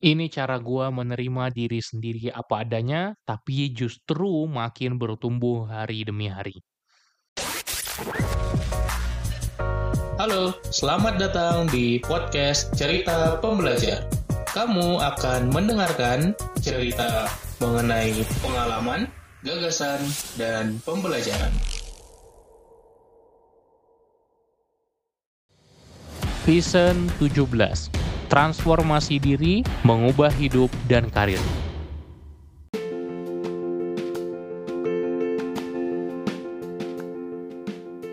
Ini cara gua menerima diri sendiri apa adanya, tapi justru makin bertumbuh hari demi hari. Halo, selamat datang di podcast Cerita Pembelajar. Kamu akan mendengarkan cerita mengenai pengalaman, gagasan, dan pembelajaran. Vision 17 Transformasi diri, mengubah hidup dan karir.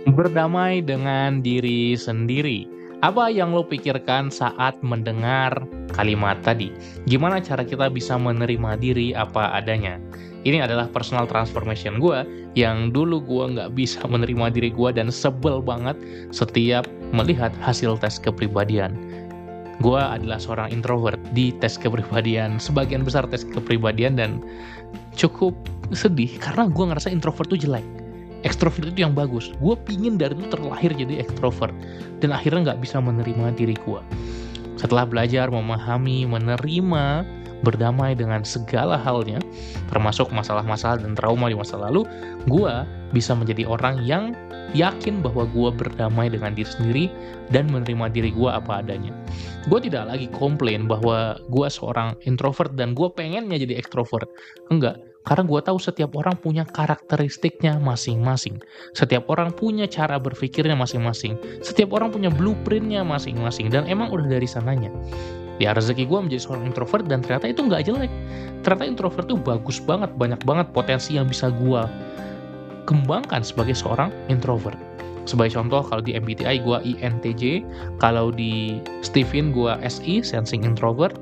Berdamai dengan diri sendiri. Apa yang lo pikirkan saat mendengar kalimat tadi? Gimana cara kita bisa menerima diri apa adanya? Ini adalah personal transformation gue yang dulu gue nggak bisa menerima diri gue dan sebel banget setiap melihat hasil tes kepribadian gue adalah seorang introvert di tes kepribadian sebagian besar tes kepribadian dan cukup sedih karena gue ngerasa introvert tuh jelek. Ekstrovert itu yang bagus. Gue pingin dari itu terlahir jadi ekstrovert dan akhirnya nggak bisa menerima diri gue setelah belajar memahami menerima berdamai dengan segala halnya termasuk masalah-masalah dan trauma di masa lalu gue bisa menjadi orang yang yakin bahwa gue berdamai dengan diri sendiri dan menerima diri gue apa adanya. Gue tidak lagi komplain bahwa gue seorang introvert dan gue pengennya jadi ekstrovert. Enggak, karena gue tahu setiap orang punya karakteristiknya masing-masing. Setiap orang punya cara berpikirnya masing-masing. Setiap orang punya blueprintnya masing-masing. Dan emang udah dari sananya. Ya rezeki gue menjadi seorang introvert dan ternyata itu nggak jelek. Ternyata introvert tuh bagus banget, banyak banget potensi yang bisa gue kembangkan sebagai seorang introvert. Sebagai contoh, kalau di MBTI gue INTJ, kalau di Steven gue SI, Sensing Introvert,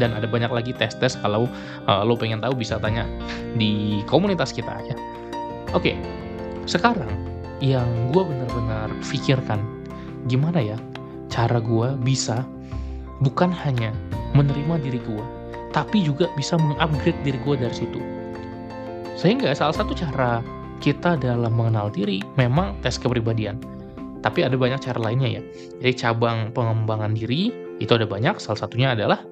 dan ada banyak lagi tes-tes kalau uh, lo pengen tahu bisa tanya di komunitas kita ya. Oke, sekarang yang gue benar-benar pikirkan, gimana ya cara gue bisa bukan hanya menerima diri gue, tapi juga bisa mengupgrade diri gue dari situ. Sehingga salah satu cara kita dalam mengenal diri memang tes kepribadian. Tapi ada banyak cara lainnya ya. Jadi cabang pengembangan diri itu ada banyak, salah satunya adalah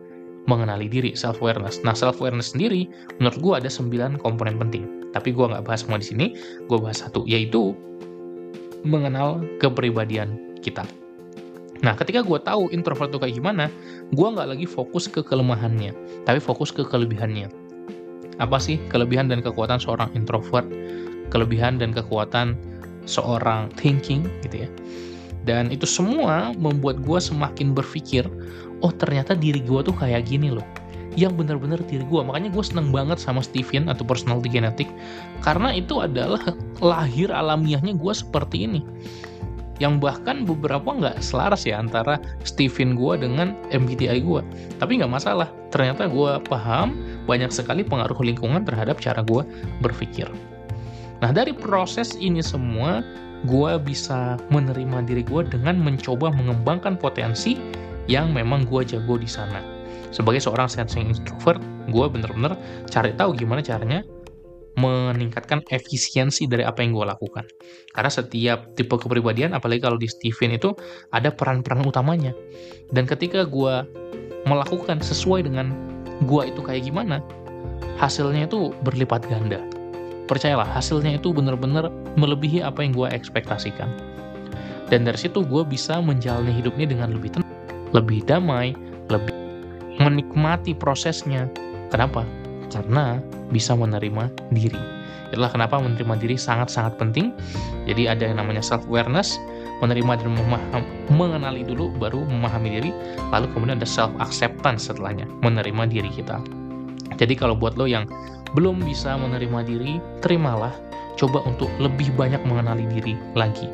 mengenali diri, self-awareness. Nah, self-awareness sendiri menurut gue ada 9 komponen penting. Tapi gue nggak bahas semua di sini, gue bahas satu, yaitu mengenal kepribadian kita. Nah, ketika gue tahu introvert itu kayak gimana, gue nggak lagi fokus ke kelemahannya, tapi fokus ke kelebihannya. Apa sih kelebihan dan kekuatan seorang introvert? kelebihan dan kekuatan seorang thinking gitu ya dan itu semua membuat gue semakin berpikir oh ternyata diri gue tuh kayak gini loh yang benar-benar diri gue makanya gue seneng banget sama Steven atau personality genetic karena itu adalah lahir alamiahnya gue seperti ini yang bahkan beberapa nggak selaras ya antara Steven gue dengan MBTI gue tapi nggak masalah. Ternyata gue paham banyak sekali pengaruh lingkungan terhadap cara gue berpikir. Nah dari proses ini semua, gue bisa menerima diri gue dengan mencoba mengembangkan potensi yang memang gue jago di sana. Sebagai seorang sensing introvert, gue bener-bener cari tahu gimana caranya meningkatkan efisiensi dari apa yang gue lakukan. Karena setiap tipe kepribadian, apalagi kalau di Steven itu ada peran-peran utamanya. Dan ketika gue melakukan sesuai dengan gue itu kayak gimana, hasilnya itu berlipat ganda percayalah hasilnya itu benar-benar melebihi apa yang gue ekspektasikan dan dari situ gue bisa menjalani hidupnya dengan lebih tenang lebih damai lebih menikmati prosesnya kenapa karena bisa menerima diri. Itulah kenapa menerima diri sangat-sangat penting. Jadi ada yang namanya self awareness menerima dan memaham, mengenali dulu baru memahami diri lalu kemudian ada self acceptance setelahnya menerima diri kita. Jadi kalau buat lo yang belum bisa menerima diri, terimalah, coba untuk lebih banyak mengenali diri lagi.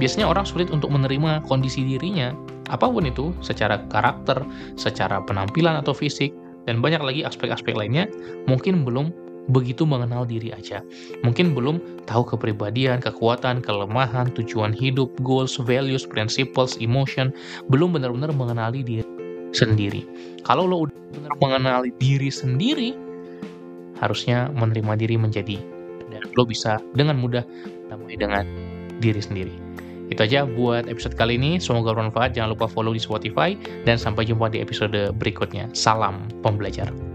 Biasanya orang sulit untuk menerima kondisi dirinya, apa pun itu, secara karakter, secara penampilan atau fisik, dan banyak lagi aspek-aspek lainnya, mungkin belum begitu mengenal diri aja. Mungkin belum tahu kepribadian, kekuatan, kelemahan, tujuan hidup, goals, values, principles, emotion, belum benar-benar mengenali diri sendiri. Kalau lo udah benar mengenali diri sendiri, harusnya menerima diri menjadi dan lo bisa dengan mudah damai dengan diri sendiri Itu aja buat episode kali ini. Semoga bermanfaat. Jangan lupa follow di Spotify dan sampai jumpa di episode berikutnya. Salam pembelajar.